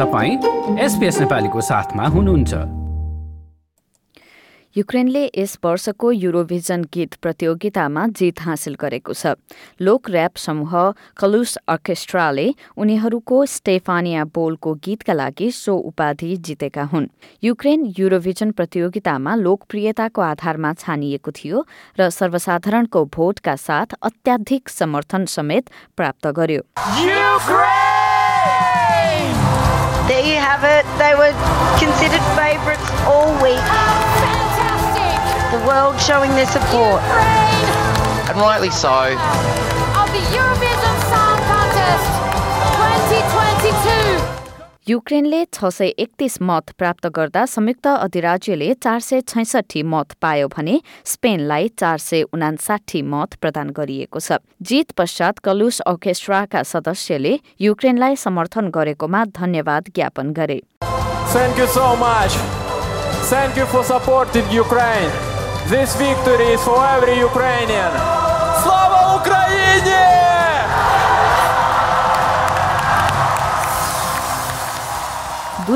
तपाईँ एसपिएस नेपालीको साथमा हुनुहुन्छ। युक्रेनले यस वर्षको युरोभिजन गीत प्रतियोगितामा जित हासिल गरेको छ। लोक ऱ्याप समूह कलुस अर्केस्ट्राले उनीहरूको स्टेफानिया बोलको गीतका लागि सो उपाधि जितेका हुन्। युक्रेन युरोभिजन प्रतियोगितामा लोकप्रियताको आधारमा छानिएको थियो र सर्वसाधारणको भोटका साथ अत्याधिक समर्थन समेत प्राप्त गर्यो। There you have it. They were considered favourites all week. The world showing their support. And rightly so. of the Eurovision Song Contest 2022. युक्रेनले छ सय एकतिस मत प्राप्त गर्दा संयुक्त अधिराज्यले चार सय छैसठी मत पायो भने स्पेनलाई चार सय उनासाठी मत प्रदान गरिएको छ जित पश्चात कलुस अर्केस्ट्राका सदस्यले युक्रेनलाई समर्थन गरेकोमा धन्यवाद ज्ञापन गरे Thank you for supporting Ukraine. This victory is for every Ukrainian.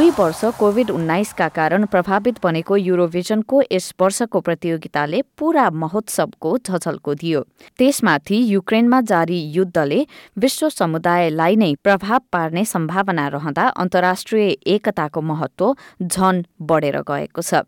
दुई वर्ष कोविड उन्नाइसका कारण प्रभावित बनेको युरोभिजनको यस वर्षको प्रतियोगिताले पूरा महोत्सवको झझल्को दियो। त्यसमाथि युक्रेनमा जारी युद्धले विश्व समुदायलाई नै प्रभाव पार्ने सम्भावना रहँदा अन्तर्राष्ट्रिय एकताको महत्व झन बढेर गएको छ।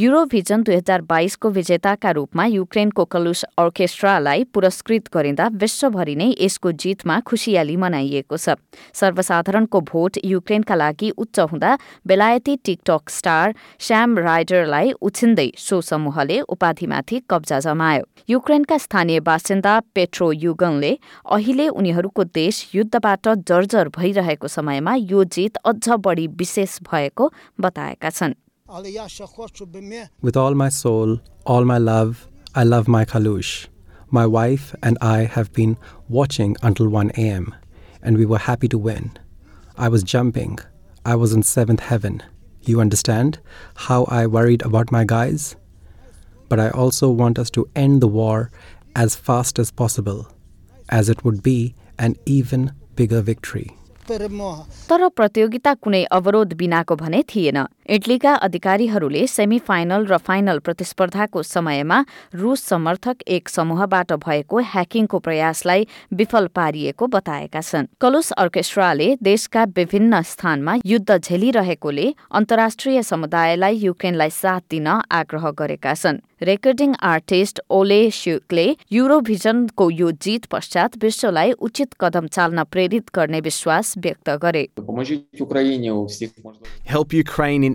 युरोभिजन दुई हजार बाइसको विजेताका रूपमा युक्रेनको कलुस अर्केस्ट्रालाई पुरस्कृत गरिँदा विश्वभरि नै यसको जितमा खुसियाली मनाइएको छ। सर्वसाधारणको भोट युक्रेनका लागि उच्च हुँदा बेलायती टिकटक स्टार श्याम राइडरलाई उछिन्दै सो समूहले उपाधिमाथि कब्जा जमायो। युक्रेनका स्थानीय बासिन्दा पेट्रो युगनले अहिले उनीहरूको देश युद्धबाट जर्जर भइरहेको समयमा यो जित अझ बढी विशेष भएको बताएका छन्। With all my soul, all my love, I love my Kalush. My wife and I have been watching until 1 a.m., and we were happy to win. I was jumping. I was in seventh heaven. You understand how I worried about my guys? But I also want us to end the war as fast as possible, as it would be an even bigger victory. तर प्रतियोगिता कुनै अवरोध बिनाको भने थिएन इटलीका अधिकारीहरूले semi final र फाइनल प्रतिस्पर्धाको समयमा रुस समर्थक एक समूहबाट भएको ह्याकिङको प्रयासलाई विफल पारिएको बताएका छन्। कलुस अर्केस्ट्राले देशका विभिन्न स्थानमा युद्ध झेलिरहेकोले अन्तर्राष्ट्रिय समुदायलाई युक्रेनलाई साथ दिन आग्रह गरेका छन्। रेकर्डिङ आर्टिस्ट ओले स्युकले युरोभिजनको यो जित पश्चात विश्वलाई उचित कदम चाल्न प्रेरित गर्ने विश्वास व्यक्त गरे।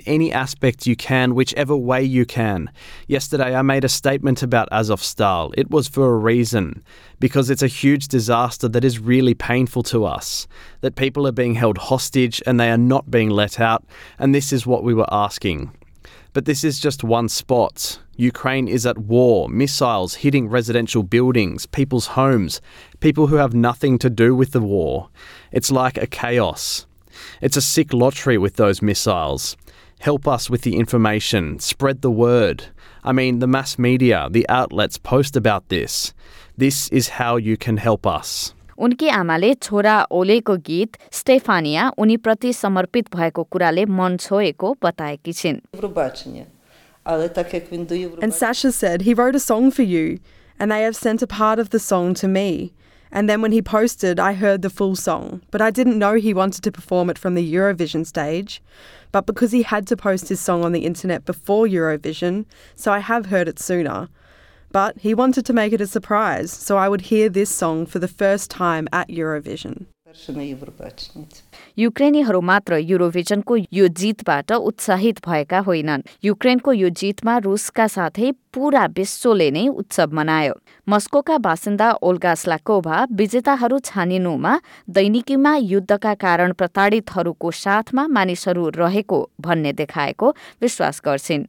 Any aspect you can, whichever way you can. Yesterday, I made a statement about Azovstal. It was for a reason, because it's a huge disaster that is really painful to us. That people are being held hostage and they are not being let out, and this is what we were asking. But this is just one spot. Ukraine is at war, missiles hitting residential buildings, people's homes, people who have nothing to do with the war. It's like a chaos. It's a sick lottery with those missiles. Help us with the information, spread the word. I mean, the mass media, the outlets post about this. This is how you can help us. उनकी आमाले छोरा ओलेको गीत Stefania उनीप्रति समर्पित भएको कुराले मन छोएको बताएकी छिन् And Sasha said, he wrote a song for you, and they have sent a part of the song to me. And then when he posted, I heard the full song, but I didn't know he wanted to perform it from the Eurovision stage. But because he had to post his song on the internet before Eurovision, so I have heard it sooner. But he wanted to make it a surprise, so I would hear this song for the first time at Eurovision. युक्रेनीहरू मात्र युरोभिजनको यो जितबाट उत्साहित भएका होइनन्। युक्रेनको यो जितमा रुसका साथै पूरा विश्वले नै उत्सव मनायो। मस्कोका बासिन्दा ओल्गा स्लाकोभा विजेताहरू छानिनुमा दैनिकीमा युद्धका कारण प्रताडितहरूको साथमा मानिसहरू रहेको भन्ने देखाएको विश्वास गर्छिन्।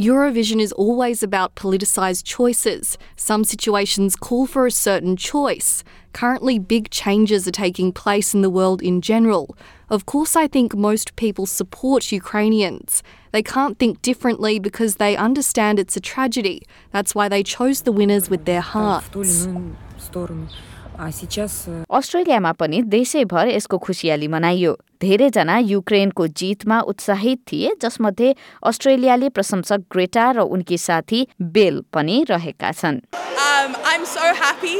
Eurovision is always about politicised choices. Some situations call for a certain choice. Currently, big changes are taking place in the world in general. Of course, I think most people support Ukrainians. They can't think differently because they understand it's a tragedy. That's why they chose the winners with their hearts. अस्ट्रेलियामा पनि देशैभर यसको खुसियाली मनाइयो धेरैजना युक्रेनको जितमा उत्साहित थिए जसमध्ये अस्ट्रेलियाली प्रशंसक ग्रेटा र उनकी साथी बेल पनि रहेका छन् Um, I'm so happy.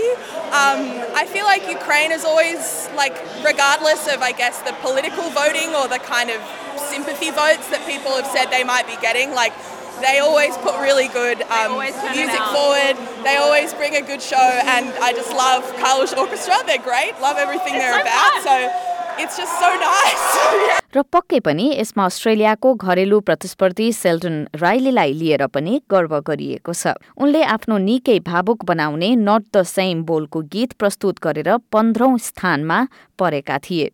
Um, I feel like Ukraine is always, like, regardless of, I guess, the political voting or the kind of sympathy votes that people have said they might be getting, like, they always put really good um, music forward. They always bring a good show, and I just love Kalush Orchestra. They're great. Love everything they're about. So it's just so nice. र पक्कै पनि यसमा अस्ट्रेलियाको घरेलु प्रतिस्पर्धी Selton राइलीलाई लिएर पनि गर्व गरिएको छ। उनले आफ्नो निकै भावुक बनाउने नट द सेम बोलको गीत प्रस्तुत गरेर पन्ध्रौं स्थानमा परेका थिए।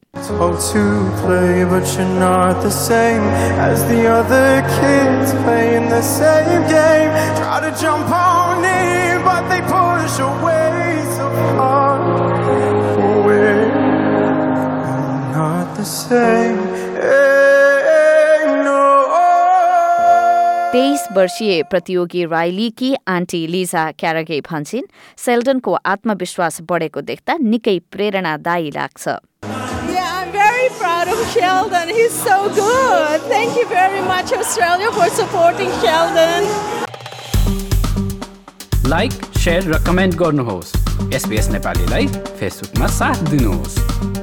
तेइस वर्षीय प्रतियोगी राइलीकी आन्टी लिजा क्यारागे भन्छन् सेल्डनको आत्मविश्वास बढेको देख्दा निकै प्रेरणादायी लाग्छ Yeah, I'm very proud of Sheldon. He's so good. Thank you very much, Australia, for supporting Sheldon. Like share र कमेन्ट गर्नुहोस् एसपिएस नेपालीलाई फेसबुकमा साथ दिनुहोस्